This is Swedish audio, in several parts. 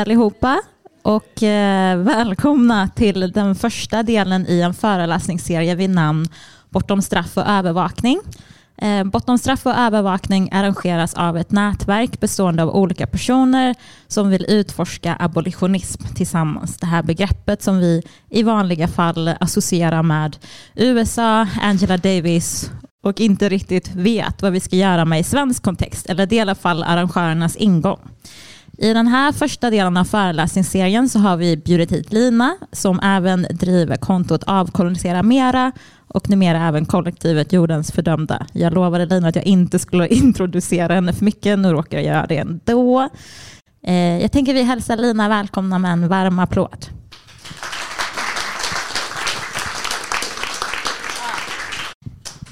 Hej allihopa och eh, välkomna till den första delen i en föreläsningsserie vid namn Bortom straff och övervakning. Eh, Bortom straff och övervakning arrangeras av ett nätverk bestående av olika personer som vill utforska abolitionism tillsammans. Det här begreppet som vi i vanliga fall associerar med USA, Angela Davis och inte riktigt vet vad vi ska göra med i svensk kontext, eller det är i alla fall arrangörernas ingång. I den här första delen av föreläsningsserien så har vi bjudit hit Lina som även driver kontot Avkolonisera Mera och numera även kollektivet Jordens fördömda. Jag lovade Lina att jag inte skulle introducera henne för mycket, nu råkar jag göra det ändå. Eh, jag tänker vi hälsar Lina välkomna med en varm applåd.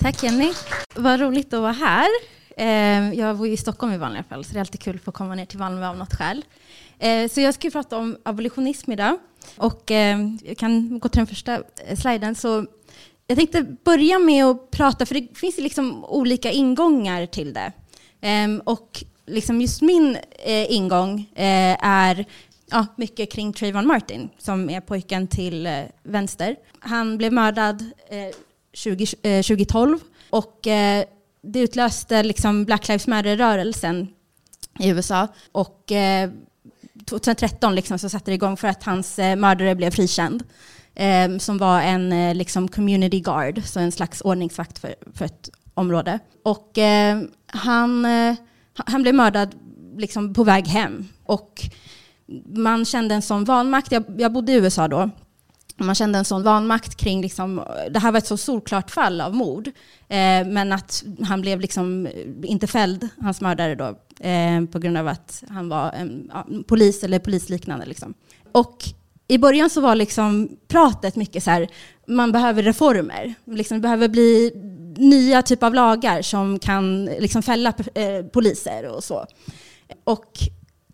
Tack Jenny. Vad roligt att vara här. Eh, jag bor i Stockholm i vanliga fall, så det är alltid kul att få komma ner till Malmö av något skäl. Eh, så jag ska prata om abolitionism idag. Och eh, jag kan gå till den första eh, sliden. Så jag tänkte börja med att prata, för det finns liksom olika ingångar till det. Ehm, och liksom just min eh, ingång eh, är ja, mycket kring Trayvon Martin, som är pojken till vänster. Han blev mördad 20, 2012 och det utlöste liksom Black Lives Matter-rörelsen i USA. Och eh, 2013 liksom så satte det igång för att hans eh, mördare blev frikänd. Eh, som var en eh, liksom community guard, så en slags ordningsvakt för, för ett område. Och eh, han, eh, han blev mördad liksom på väg hem. Och man kände en sån vanmakt. Jag, jag bodde i USA då. Man kände en sån vanmakt kring, liksom, det här var ett så solklart fall av mord, eh, men att han blev liksom eh, inte fälld, hans mördare då, eh, på grund av att han var en ja, polis eller polisliknande. Liksom. Och i början så var liksom pratet mycket så här, man behöver reformer. Liksom, det behöver bli nya typer av lagar som kan liksom fälla eh, poliser och så. Och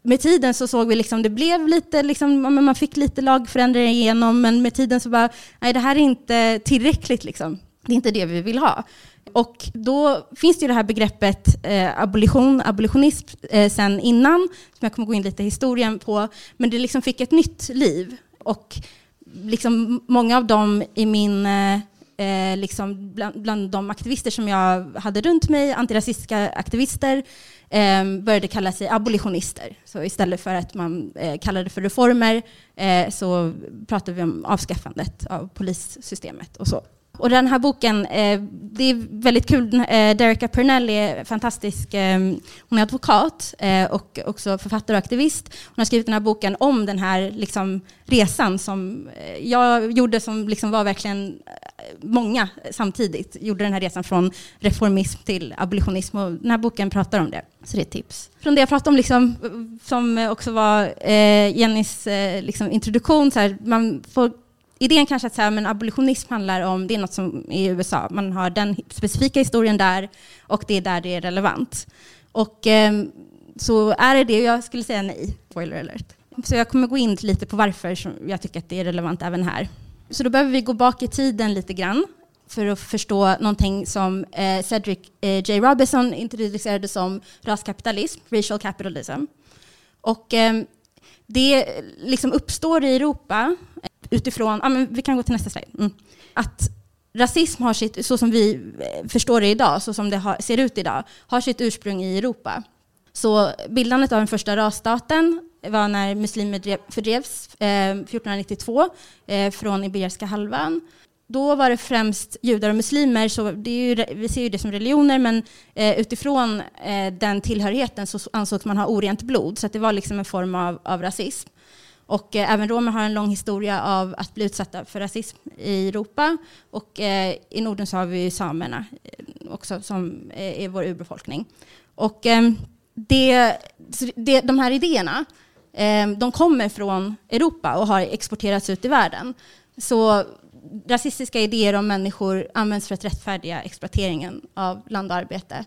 med tiden så såg vi liksom, det blev lite, liksom, man fick lite lagförändringar igenom, men med tiden så bara, nej det här är inte tillräckligt liksom. Det är inte det vi vill ha. Och då finns det ju det här begreppet eh, abolition, abolitionism eh, sen innan, som jag kommer gå in lite i historien på, men det liksom fick ett nytt liv. Och liksom många av dem i min eh, eh liksom bland, bland, de aktivister som jag hade runt mig, antirasistiska aktivister, eh, började kalla sig abolitionister. Så istället för att man eh, kallade det för reformer eh, så pratade vi om avskaffandet av polissystemet och så. Och den här boken, eh, det är väldigt kul. Eh, Dereka Pernell är fantastisk. Eh, hon är advokat eh, och också författare och aktivist. Hon har skrivit den här boken om den här liksom, resan som eh, jag gjorde, som liksom var verkligen eh, många samtidigt. Gjorde den här resan från reformism till abolitionism och den här boken pratar om det. Så det är ett tips. Från det jag pratade om, liksom, som också var Jennys liksom, introduktion, så här, man får idén kanske att så här, men abolitionism handlar om, det är något som är i USA, man har den specifika historien där och det är där det är relevant. Och eh, så är det det, jag skulle säga nej, spoiler alert. Så jag kommer gå in lite på varför jag tycker att det är relevant även här. Så då behöver vi gå bak i tiden lite grann för att förstå någonting som eh, Cedric eh, J. Robinson introducerade som raskapitalism, racial capitalism. Och eh, det liksom uppstår i Europa utifrån, ja, men vi kan gå till nästa slide. Mm. Att rasism har sitt, så som vi eh, förstår det idag, så som det har, ser ut idag, har sitt ursprung i Europa. Så bildandet av den första rasstaten var när muslimer fördrevs eh, 1492 eh, från Iberiska halvön. Då var det främst judar och muslimer, så det är ju, vi ser ju det som religioner, men eh, utifrån eh, den tillhörigheten så ansågs man ha orent blod, så det var liksom en form av, av rasism. Och eh, även romer har en lång historia av att bli utsatta för rasism i Europa. Och eh, i Norden så har vi samerna eh, också som eh, är vår urbefolkning. Och eh, det, det, de här idéerna, eh, de kommer från Europa och har exporterats ut i världen. Så rasistiska idéer om människor används för att rättfärdiga exploateringen av land och arbete.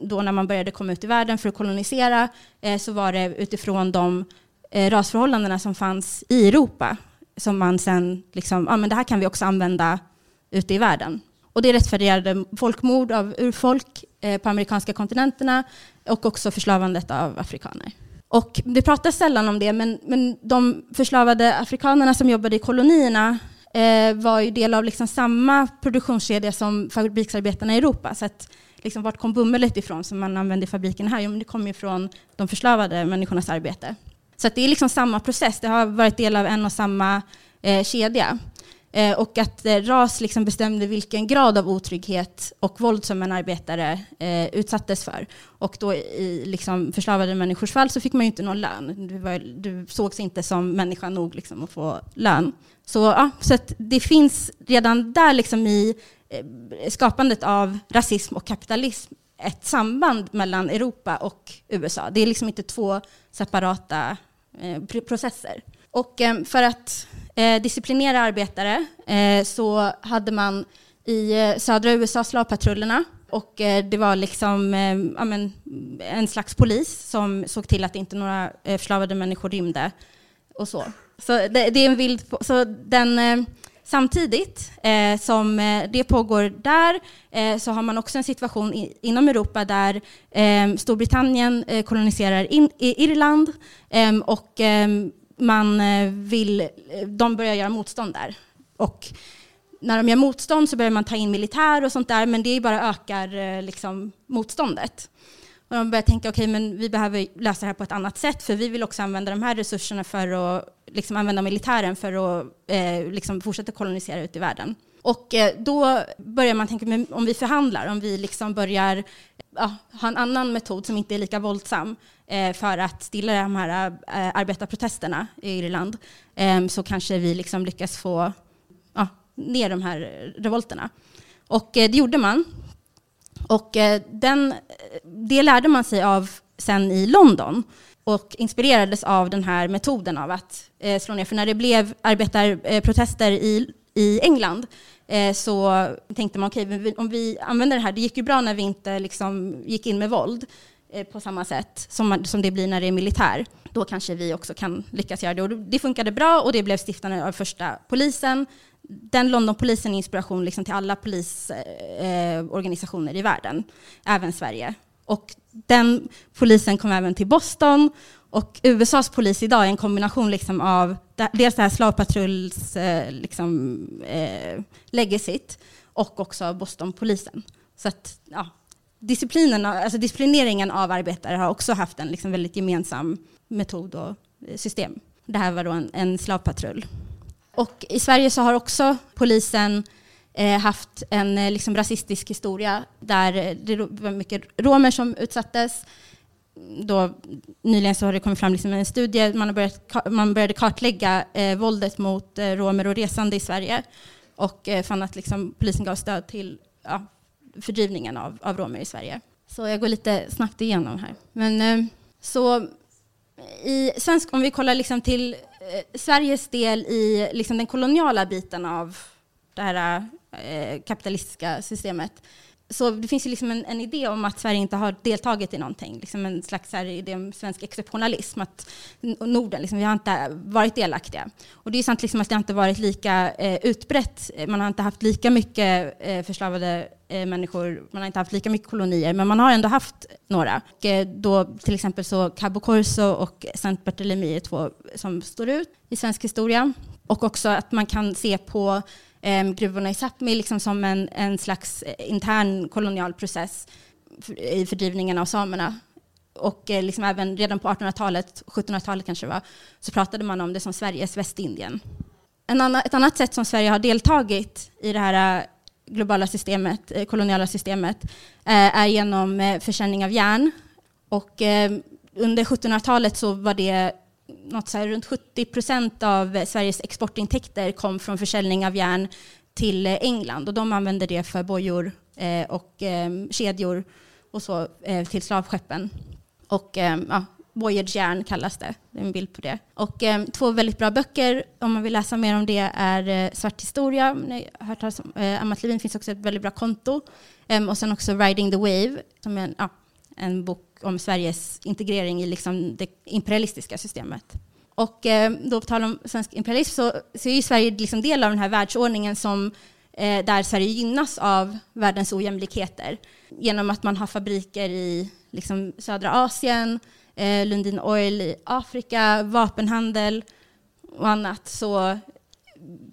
Då när man började komma ut i världen för att kolonisera så var det utifrån de eh, rasförhållandena som fanns i Europa som man sen, liksom, ja men det här kan vi också använda ute i världen. Och det rättfärdigade folkmord av urfolk eh, på amerikanska kontinenterna och också förslavandet av afrikaner. Och det pratas sällan om det, men, men de förslavade afrikanerna som jobbade i kolonierna eh, var ju del av liksom samma produktionskedja som fabriksarbetarna i Europa. Så att, liksom, vart kom bumlet ifrån som man använde i fabriken här? Jo, men det kom ju från de förslavade människornas arbete. Så det är liksom samma process, det har varit del av en och samma eh, kedja. Eh, och att eh, ras liksom bestämde vilken grad av otrygghet och våld som en arbetare eh, utsattes för. Och då i liksom, förslavade människors fall så fick man ju inte någon lön. Du, var, du sågs inte som människa nog liksom, att få lön. Så, ja, så det finns redan där liksom i eh, skapandet av rasism och kapitalism ett samband mellan Europa och USA. Det är liksom inte två separata eh, processer. Och eh, för att eh, disciplinera arbetare så hade man i södra USA slavpatrullerna och det var liksom ja, men, en slags polis som såg till att inte några förslavade människor rymde och så. Så det, det är en bild på, så den Samtidigt eh, som eh, det pågår där eh, så har man också en situation i, inom Europa där ehm, eh, Storbritannien koloniserar in, Irland ehm, och ehm, man eh, vill, eh, de börjar göra motstånd där. Och när de gör motstånd så börjar man ta in militär och sånt där, men det bara ökar eh, liksom, motståndet. Och de börjar tänka, okej, okay, men vi behöver lösa det här på ett annat sätt, för vi vill också använda de här resurserna för att liksom, använda militären för att eh, liksom, fortsätta kolonisera ut i världen. Och eh, då börjar man tänka, men om vi förhandlar, om vi liksom börjar ja, ha en annan metod som inte är lika våldsam, Eh, för att stilla de här eh, arbetarprotesterna i Irland eh, så kanske vi liksom lyckas få ja, ner de här revolterna. Och eh, det gjorde man. Och eh, den, det lärde man sig av sen i London och inspirerades av den här metoden av att eh, slå ner. För när det blev arbetarprotester i, i England eh, så tänkte man okej, okay, om vi använder det här, det gick ju bra när vi inte liksom gick in med våld. På samma sätt som, som det blir när det är militär. Då kanske vi också kan lyckas göra det. Och det funkade bra och det blev stiftande av första polisen. Den Londonpolisen är inspiration liksom till alla polisorganisationer eh, i världen, även Sverige. Och den polisen kom även till Boston och USAs polis idag är en kombination liksom av dels det här slavpatrulls eh, liksom, eh, legacyt och också Bostonpolisen. Så att, ja, disciplinen, alltså disciplineringen av arbetare har också haft en liksom väldigt gemensam metod och system. Det här var då en, en slavpatrull. Och i Sverige så har också polisen eh, haft en eh, liksom rasistisk historia där eh, det var mycket romer som utsattes. Då, nyligen så har det kommit fram liksom en studie, man, har börjat, man började kartlägga eh, våldet mot eh, romer och resande i Sverige och eh, fann att liksom, polisen gav stöd till ja, fördrivningen av, av romer i Sverige. Så jag går lite snabbt igenom här. Men, eh, så i svensk, om vi kollar liksom till Eh, Sveriges del i liksom den koloniala biten av det här eh, kapitalistiska systemet så det finns ju liksom en, en, idé om att Sverige inte har deltagit i någonting. Liksom en slags här idé om svensk exceptionalism. Att Norden, liksom, vi har inte varit delaktiga. Och det är sant liksom att det inte varit lika eh, utbrett. Man har inte haft lika mycket eh, förslavade eh, människor, man har inte haft lika mycket kolonier, men man har ändå haft några. Och, eh, då, till exempel så Cabo Corso och Saint Barthélemy är två som står ut i svensk historia. Och också att man kan se på eh, gruvorna i Sápmi liksom som en, en slags eh, intern kolonial process i fördrivningen av samerna. Och eh, liksom även redan på 1800-talet, 1700-talet kanske det var, så pratade man om det som Sveriges Västindien. En annan, ett annat sätt som Sverige har deltagit i det här eh, globala systemet, eh, koloniala systemet, eh, är genom eh, försäljning av järn. Och under 1700-talet så var det något så här, runt 70 procent av Sveriges exportintäkter kom från försäljning av järn till eh, England och de använde det för bojor eh, och eh, kedjor och så eh, till slavskeppen. Och eh, ja, Voyage järn kallas det. Det är en bild på det. Och eh, två väldigt bra böcker om man vill läsa mer om det är eh, Svart historia. Ni har hört talas om, eh, Amat Levin finns också ett väldigt bra konto. Eh, och sen också Riding the Wave som är en, ja, en bok om Sveriges integrering i liksom det imperialistiska systemet. Och eh, då på tal om svensk imperialism så, så är ju Sverige liksom del av den här världsordningen som, eh, där Sverige gynnas av världens ojämlikheter genom att man har fabriker i liksom, södra Asien, eh, Lundin Oil i Afrika, vapenhandel och annat så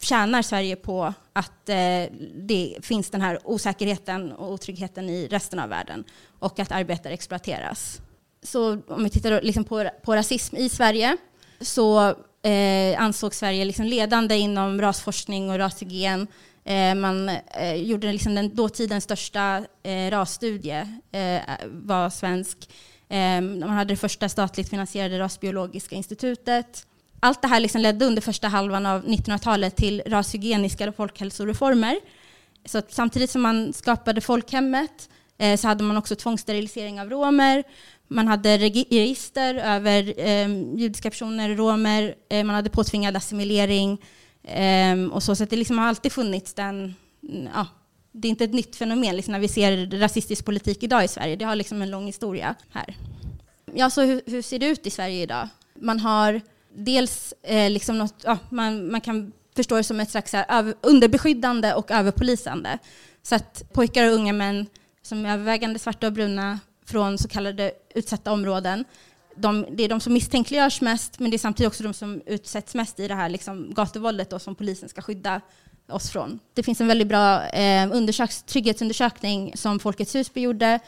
tjänar Sverige på att eh, det finns den här osäkerheten och otryggheten i resten av världen och att arbetare exploateras. Så om vi tittar liksom på, på rasism i Sverige så eh, ansåg Sverige liksom ledande inom rasforskning och rashygien. Eh, man eh, gjorde liksom den dåtidens största eh, rasstudie, eh, var svensk. Eh, man hade det första statligt finansierade rasbiologiska institutet allt det här liksom ledde under första halvan av 1900-talet till rashygieniska folkhälsoreformer. Så samtidigt som man skapade folkhemmet eh, så hade man också tvångssterilisering av romer. Man hade register över eh, judiska personer, romer. Eh, man hade påtvingad assimilering. Eh, och så, så det liksom har alltid funnits den... Ja, det är inte ett nytt fenomen liksom, när vi ser rasistisk politik idag i Sverige. Det har liksom en lång historia här. Ja, så hur, hur ser det ut i Sverige idag? Man har dels eh, liksom något, ja, man, man kan förstå det som ett slags här, underbeskyddande och överpolisande. Så att pojkar och unga män som är övervägande svarta och bruna från så kallade utsatta områden, de, det är de som misstänkliggörs mest, men det är samtidigt också de som utsätts mest i det här liksom, gatuvåldet då, som polisen ska skydda oss från. Det finns en väldigt bra eh, trygghetsundersökning som Folkets hus gjorde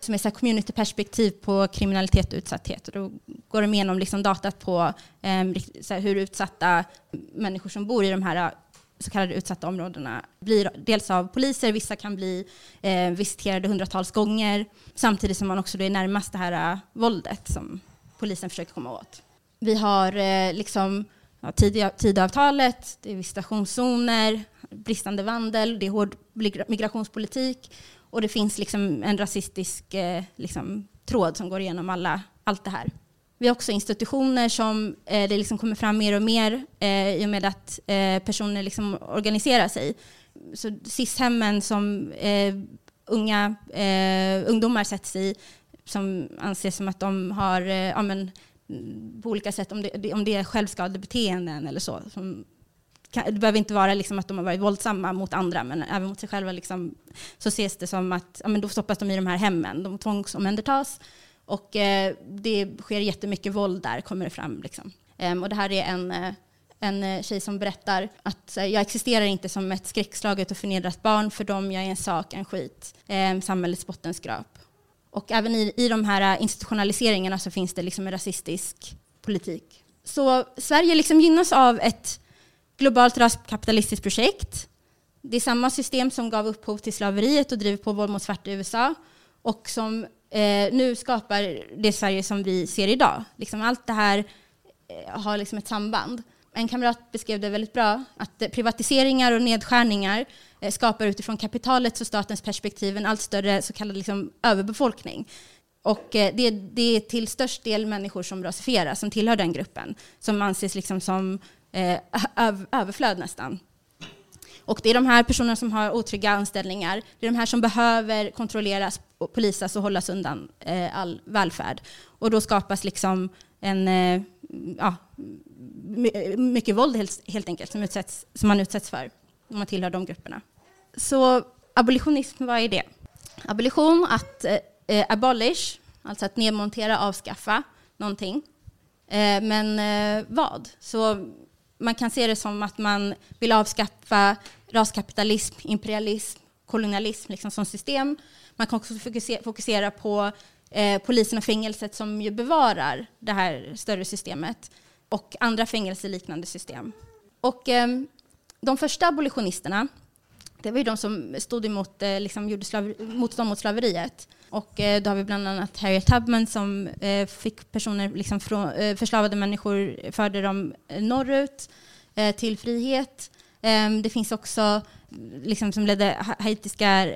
som är communityperspektiv på kriminalitet och utsatthet. Och då går de igenom liksom datat på eh, hur utsatta människor som bor i de här äh, så kallade utsatta områdena blir dels av poliser, vissa kan bli eh, visiterade hundratals gånger, samtidigt som man också är närmast det här eh, våldet som polisen försöker komma åt. Vi har eh, liksom ja, Tidöavtalet, det är visitationszoner, bristande vandel, det är hård migrationspolitik och det finns liksom en rasistisk eh, liksom, tråd som går igenom alla, allt det här. Vi har också institutioner som eh, det liksom kommer fram mer och mer eh, i och med att eh, personer liksom organiserar sig. Så SIS-hemmen som eh, unga eh, ungdomar sätts i som anses som att de har eh, ja, men, på olika sätt, om det, om det är självskadebeteenden eller så, som det behöver inte vara liksom att de har varit våldsamma mot andra, men även mot sig själva liksom, så ses det som att ja, men då stoppas de i de här hemmen. De tvångsomhändertas och eh, det sker jättemycket våld där, kommer det fram. Liksom. Um, och det här är en, eh, en eh, tjej som berättar att eh, jag existerar inte som ett skräckslaget och förnedrat barn, för dem jag är en sak, en skit, um, samhällets bottenskrap. Och även i, i de här institutionaliseringarna så finns det liksom en rasistisk politik. Så Sverige liksom gynnas av ett globalt raskapitalistiskt projekt. Det är samma system som gav upphov till slaveriet och driver på våld mot svarta i USA och som eh, nu skapar det Sverige som vi ser idag. Liksom allt det här eh, har liksom ett samband. En kamrat beskrev det väldigt bra, att eh, privatiseringar och nedskärningar eh, skapar utifrån kapitalets och statens perspektiv en allt större så kallad liksom, överbefolkning. Och eh, det, det, är till störst del människor som rasifieras, som tillhör den gruppen, som anses liksom som eh, Eh, överflöd nästan. Och det är de här personerna som har otrygga anställningar. Det är de här som behöver kontrolleras, och polisas och hållas undan eh, all välfärd. Och då skapas liksom en, eh, ja, mycket våld helt, helt enkelt som, utsätts, som man utsätts för om man tillhör de grupperna. Så abolitionism, vad är det? Abolition, att eh, abolish, alltså att nedmontera, avskaffa någonting. Eh, men eh, vad? Så man kan se det som att man vill avskaffa raskapitalism, imperialism, kolonialism liksom som system. Man kan också fokusera på eh, polisen och fängelset som ju bevarar det här större systemet och andra fängelseliknande system. Och eh, de första abolitionisterna, det var ju de som stod emot, eh, liksom, gjorde slav, motstånd mot slaveriet. Och eh, då har vi bland annat Harriet Tubman som eh, fick personer, liksom från, eh, förslavade människor, förde dem norrut till frihet. Ehm, det finns också liksom, som ledde haitiska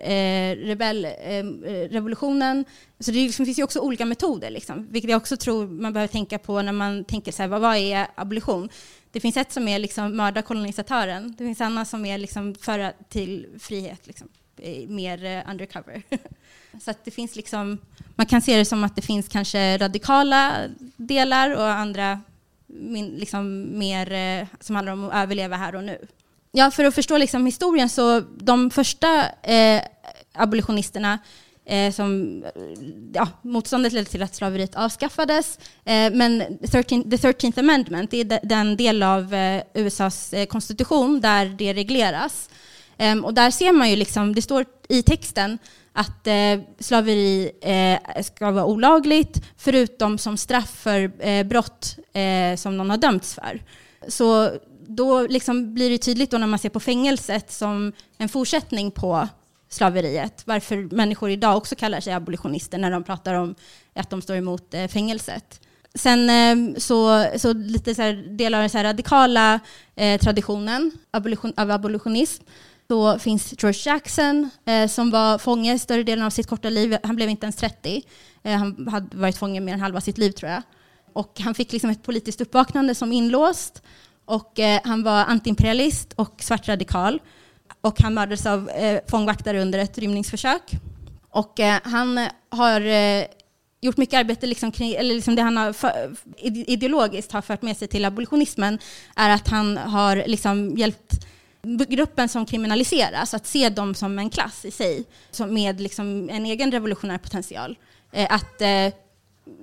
rebellrevolutionen. Ehm, så det liksom, finns ju också olika metoder, liksom, vilket jag också tror man behöver tänka på när man tänker så här, vad, vad är abolition? Det finns ett som är liksom, mörda kolonisatören. Det finns annat som är liksom, föra till frihet, liksom, Eh, mer eh, undercover. Så att det finns liksom, man kan se det som att det finns kanske radikala delar och andra min, liksom mer eh, som handlar om att överleva här och nu. Ja, för att förstå liksom historien så de första eh, abolitionisterna eh, som, ja, motståndet ledde till att slaveriet avskaffades. Eh, men 13, the 13th amendment det är den del av eh, USAs eh, konstitution där det regleras. Ehm, och där ser man ju, liksom, det står i texten att eh, slaveri eh, ska vara olagligt förutom som straff för eh, brott som någon har dömts för. Så då liksom blir det tydligt då när man ser på fängelset som en fortsättning på slaveriet. Varför människor idag också kallar sig abolitionister när de pratar om att de står emot fängelset. Sen ehm, så, så lite så delar av den så radikala eh, traditionen abolition, av abolitionism så finns George Jackson eh, som var fånge större delen av sitt korta liv. Han blev inte ens 30. Eh, han hade varit fånge mer än halva sitt liv tror jag. Och han fick liksom ett politiskt uppvaknande som inlåst. Och eh, han var antiimperialist och svartradikal. Och han mördades av eh, fångvaktare under ett rymningsförsök. Och eh, han har eh, gjort mycket arbete, liksom kring, eller liksom det han har för, ideologiskt har fört med sig till abolitionismen, är att han har liksom hjälpt gruppen som kriminaliseras, att se dem som en klass i sig, som med liksom en egen revolutionär potential. Eh, att eh,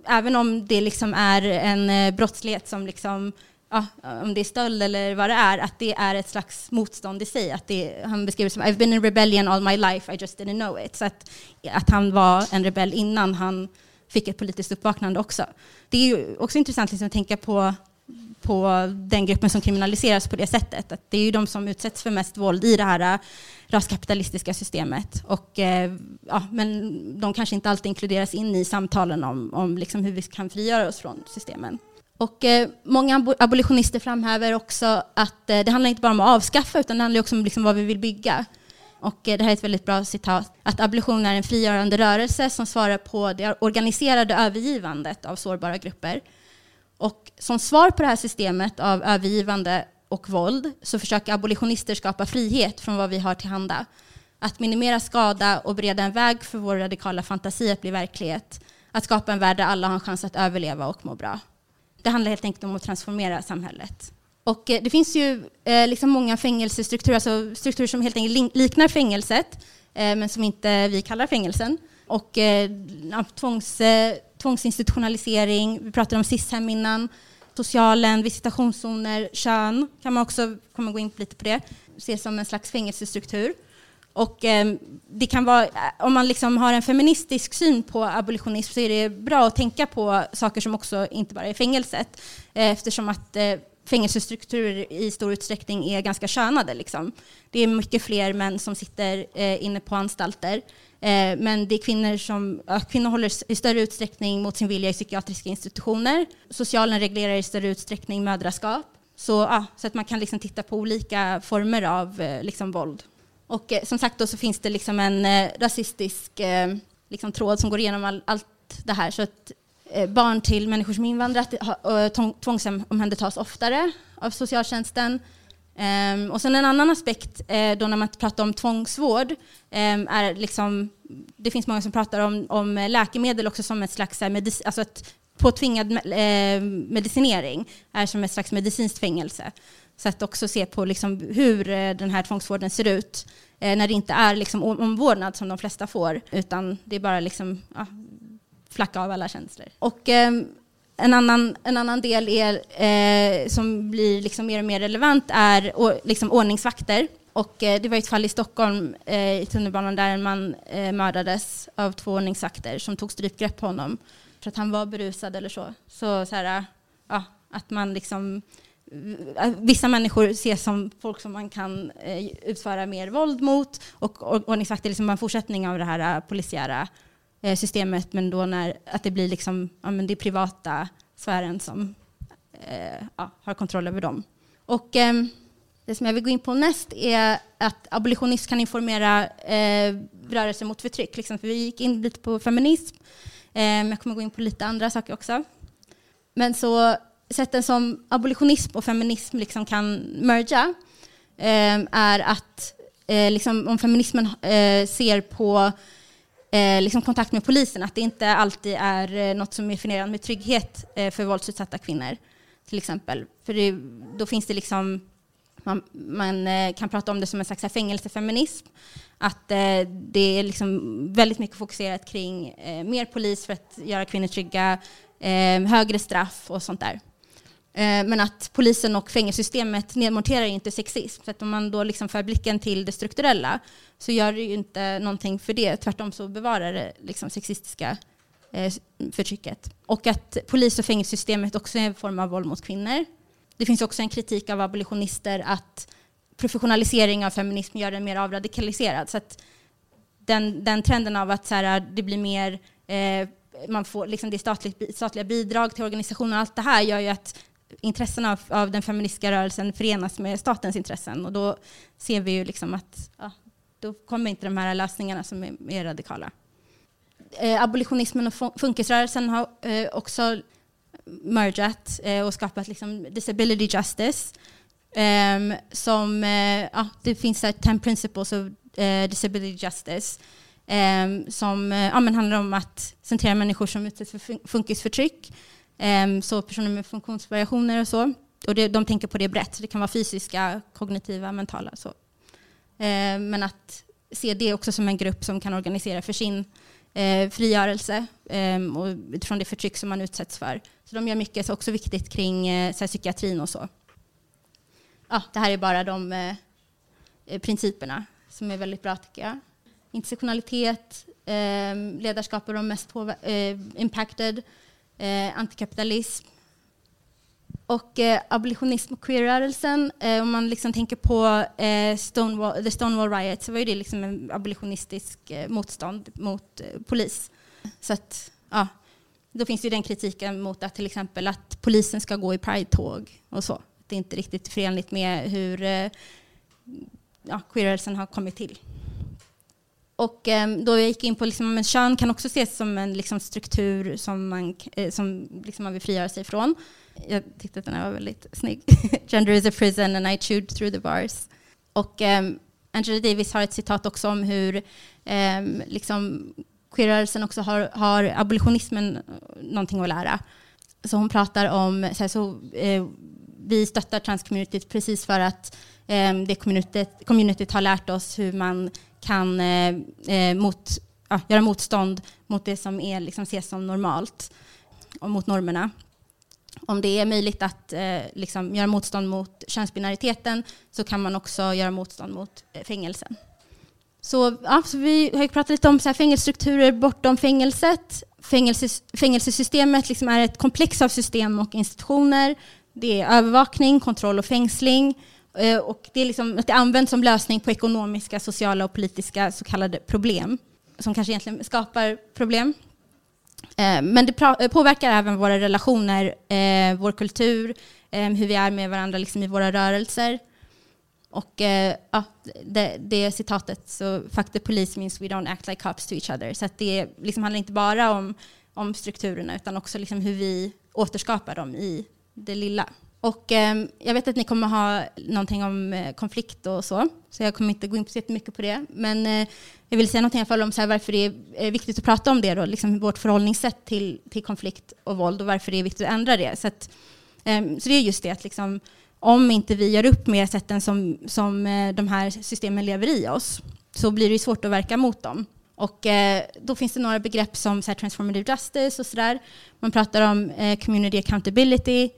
även om det liksom är en eh, brottslighet som liksom ja, om det är stöld eller vad det är, att det är ett slags motstånd i sig. Att det, han beskriver det som I've been in rebellion all my life, I just didn't know it. Så att, att han var en rebell innan han fick ett politiskt uppvaknande också. Det är ju också intressant liksom att tänka på på den gruppen som kriminaliseras på det sättet. Att det är ju de som utsätts för mest våld i det här äh, raskapitalistiska systemet. Och, äh, ja, men de kanske inte alltid inkluderas in i samtalen om, om liksom hur vi kan frigöra oss från systemen. Och, eh, många abolitionister framhäver också att eh, det handlar inte bara om att avskaffa utan det handlar också om liksom, vad vi vill bygga. Och eh, det här är ett väldigt bra citat. Att abolition är en frigörande rörelse som svarar på det organiserade övergivandet av sårbara grupper som svar på det här systemet av övergivande och våld så försöker abolitionister skapa frihet från vad vi har till handa. Att minimera skada och bereda en väg för vår radikala fantasi att bli verklighet. Att skapa en värld där alla har en chans att överleva och må bra. Det handlar helt enkelt om att transformera samhället. Och eh, det finns ju eh, liksom många fängelsestrukturer, alltså strukturer som helt enkelt liknar fängelset, eh, men som inte vi kallar fängelsen. Och tvångs tvångsinstitutionalisering, vi pratade om SIS-hem innan, socialen, visitationszoner, kön kan man också kommer gå in lite på det, ses som en slags fängelsestruktur. Och eh, det kan vara, eh, om man liksom har en feministisk syn på abolitionism så är det bra att tänka på saker som också inte bara är fängelset. Eh, eftersom att eh, fängelsestrukturer i stor utsträckning är ganska könade. Liksom. Det är mycket fler män som sitter eh, inne på anstalter. Eh, men det är kvinnor som kvinnor håller i större utsträckning mot sin vilja i psykiatriska institutioner. Socialen reglerar i större utsträckning mödraskap. Så, ja, så att man kan liksom titta på olika former av eh, liksom, våld. Och eh, som sagt då så finns det liksom en rasistisk liksom, tråd som går igenom all, allt det här. Så att barn till människor som invandrat tvångsomhändertas oftare av socialtjänsten. Um, och sen en annan aspekt uh, då när man pratar om tvångsvård um, är liksom, det finns många som pratar om, om läkemedel också som ett slags eh, medic, alltså ett påtvingad uh, medicinering är som ett slags medicinskt fängelse. Så att också se på liksom hur eh, den här tvångsvården ser ut när det inte är liksom omvårdnad som de flesta får utan det är bara liksom, flacka av alla känslor. Och en annan, en annan del är, eh, som blir liksom mer och mer relevant är å, liksom ordningsvakter. Och, eh, det var ett fall i Stockholm eh, i tunnelbanan där en man eh, mördades av två ordningsvakter som tog strypgrepp på honom för att han var berusad eller så. Så, så här, ja, att man liksom eh, Vissa människor ses som folk som man kan eh, utföra mer våld mot och ordningsvakter är liksom en fortsättning av det här eh, polisiära Eh, Eh, systemet, men då när att det blir liksom, ja, men det privata sfären som eh, ja, har kontroll över dem. Och eh, det som jag vill gå in på näst är att abolitionism kan informera eh, rörelser mot förtryck. Liksom, för vi gick in lite på feminism, eh, jag kommer gå in på lite andra saker också. Men så sätten som abolitionism och feminism liksom kan merga eh, är att eh, liksom, om feminismen eh, ser på eh, liksom kontakt med polisen, att det inte alltid är eh, något som är förnedrande med trygghet eh, för våldsutsatta kvinnor. Till exempel. För det, då finns det liksom Man, man eh, kan prata om det som en slags fängelsefeminism. Att eh, det är liksom väldigt mycket fokuserat kring eh, mer polis för att göra kvinnor trygga, eh, högre straff och sånt där. Eh, men att polisen och fängelsesystemet nedmonterar inte sexism. Så att om man då liksom för blicken till det strukturella så gör det ju inte någonting för det. Tvärtom så bevarar det liksom sexistiska eh, förtrycket. Och att polis och fängelsesystemet också är en form av våld mot kvinnor. Det finns också en kritik av abolitionister att professionalisering av feminism gör den mer avradikaliserad. Så att den, den trenden av att så här, det blir mer eh, man får liksom det statligt, statliga bidrag till organisationer och allt det här gör ju att intressena av, av, den feministiska rörelsen förenas med statens intressen. Och då ser vi ju liksom att ja, då kommer inte de här lösningarna som är, är radikala. Eh, abolitionismen och funkisrörelsen har eh, också mergat eh, och skapat liksom disability justice. Ehm, som, eh, ja, det finns här 10 principles of eh, disability justice um, som eh, ja, men handlar om att centrera människor som utsätts för funkisförtryck. Ehm, så personer med funktionsvariationer och så. Och det, de tänker på det brett, det kan vara fysiska, kognitiva, mentala. Så. Ehm, men att se det också som en grupp som kan organisera för sin eh, frigörelse eh, och utifrån det förtryck som man utsätts för. Så de gör mycket, så också viktigt kring eh, så psykiatrin och så. Ja, det här är bara de eh, eh principerna som är väldigt bra tycker jag. Intersektionalitet, ehm, ledarskap är de mest eh, impacted eh, antikapitalism, och eh, abolitionism och queerrörelsen, eh, om man liksom tänker på eh, Stonewall, the Stonewall Riot så var ju det liksom en abolitionistisk eh, motstånd mot eh, polis. Så att, ja, då finns ju den kritiken mot att till exempel att polisen ska gå i Pride-tåg och så. Det är inte riktigt förenligt med hur eh, ja, queerrörelsen har kommit till. Och ehm, då jag gick in på liksom, men kön kan också ses som en liksom, struktur som man, eh, som, liksom, man vill frigöra sig från. Jag tyckte att den här var väldigt snygg. Gender is a prison and I chewed through the bars. Och um, Angela Davis har ett citat också om hur um, liksom, queerrörelsen också har, har abolitionismen någonting att lära. Så hon pratar om, så, här, så eh, vi stöttar transcommunityt precis för att eh, det communityt, communityt har lärt oss hur man kan eh, eh, mot, ja, göra motstånd mot det som är, liksom, ses som normalt och mot normerna. Om det är möjligt att eh, liksom, göra motstånd mot könsbinariteten så kan man också göra motstånd mot eh, fängelsen. Så, ja, så vi har ju pratat lite om så här, fängelsestrukturer bortom fängelset. Fängelses, fängelsesystemet liksom är ett komplex av system och institutioner. Det är övervakning, kontroll och fängsling. Eh, och det, är liksom, det används som lösning på ekonomiska, sociala och politiska så kallade problem som kanske egentligen skapar problem. Eh, men det eh, påverkar även våra relationer, vår kultur, hur vi är med varandra liksom i våra rörelser. Och ja, det, det citatet, så fuck the police means we don't act like cops to each other. Så det liksom handlar inte bara om, om strukturerna utan också liksom hur vi återskapar dem i det lilla. Och eh, jag vet att ni kommer ha någonting om eh, konflikt och så, så jag kommer inte gå in så mycket på det. Men eh, jag vill säga någonting i alla fall om så här, varför det är viktigt att prata om det, då, liksom vårt förhållningssätt till, till konflikt och våld och varför det är viktigt att ändra det. Så, att, ehm, så det är just det att liksom, om inte vi gör upp med sätten som, som eh, de här systemen lever i oss, så blir det svårt att verka mot dem. Och eh, då finns det några begrepp som så här, transformative justice och sådär. Man pratar om eh, community accountability,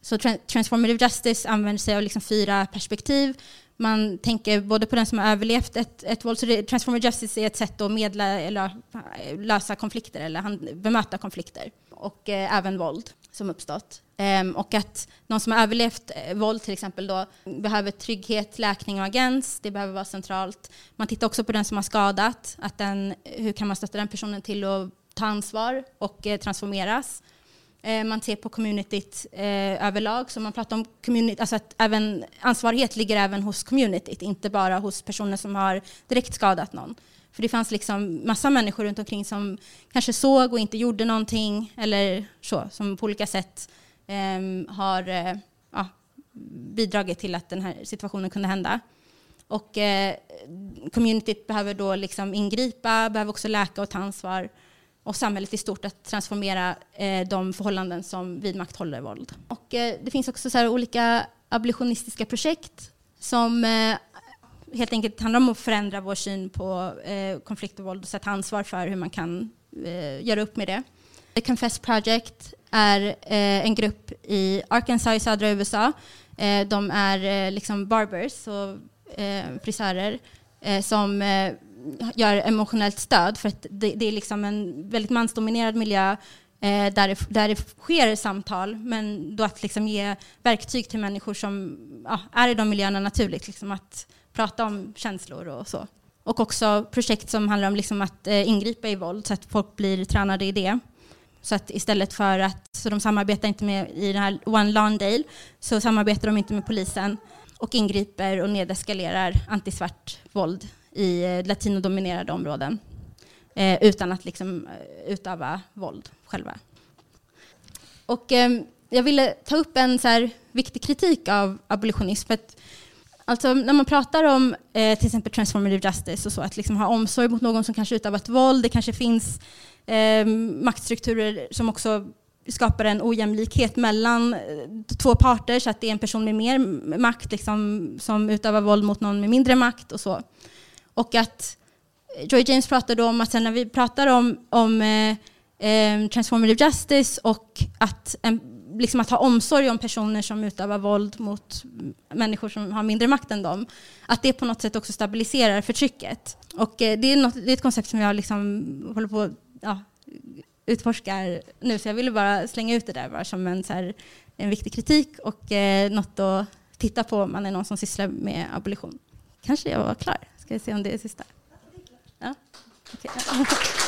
så transformative justice använder sig av liksom fyra perspektiv. Man tänker både på den som har överlevt ett, ett våld, så det, transformative justice är ett sätt att medla eller eh, lösa konflikter eller bemöta konflikter och eh, även våld som uppstått. Ehm, och att någon som har överlevt eh, våld till exempel då behöver trygghet, läkning och agens. Det behöver vara centralt. Man tittar också på den som har skadat. Att den, hur kan man stötta den personen till att ta ansvar och eh, transformeras? Eh, man ser på communityt eh, överlag. Så man pratar om community, alltså att även, ansvarighet ligger även hos communityt, inte bara hos personer som har direkt skadat någon. För det fanns liksom massa människor runt omkring som kanske såg och inte gjorde någonting, eller så, som på olika sätt eh, har eh, ja, bidragit till att den här situationen kunde hända. Och eh, communityt behöver då liksom ingripa, behöver också läka och ta ansvar och samhället i stort att transformera eh, de förhållanden som vidmakthåller våld. Och, eh, det finns också så olika abolitionistiska projekt som eh, helt enkelt handlar om att förändra vår syn på eh, konflikt och våld och sätta ansvar för hur man kan eh, göra upp med det. The Confess Project är eh, en grupp i Arkansas i södra USA. Eh, de är eh, liksom barbers och eh, frisörer eh, som eh, gör emotionellt stöd för att det, det är liksom en väldigt mansdominerad miljö eh, där, det, där det sker samtal, men då att liksom ge verktyg till människor som ja, är i de miljöerna naturligt, liksom att prata om känslor och så. Och också projekt som handlar om liksom att eh, ingripa i våld så att folk blir tränade i det. Så att istället för att, så de samarbetar inte med i den här One Lawndale, så samarbetar de inte med polisen och ingriper och nedeskalerar antisvart våld i eh, latinodominerade områden eh, utan att liksom eh, utöva våld själva. Och eh, jag ville ta upp en så här viktig kritik av abolitionism. Alltså när man pratar om eh, till exempel transformative justice och så, att liksom ha omsorg mot någon som kanske utövat våld, det kanske finns eh, maktstrukturer som också skapar en ojämlikhet mellan eh, två parter så att det är en person med mer makt liksom, som utövar våld mot någon med mindre makt och så. Och att eh, Joy James pratade om att när vi pratar om, om eh, eh, transformative justice och att, en, liksom att ha omsorg om personer som utövar våld mot människor som har mindre makt än dem, att det på något sätt också stabiliserar förtrycket. Och eh, det, är något, det är ett koncept som jag liksom håller på ja, utforskar nu, så jag ville bara slänga ut det där bara som en, så här, en viktig kritik och eh, något att titta på om man är någon som sysslar med abolition. Kanske jag var klar. Ska vi se om det är sista. Ja. Okay.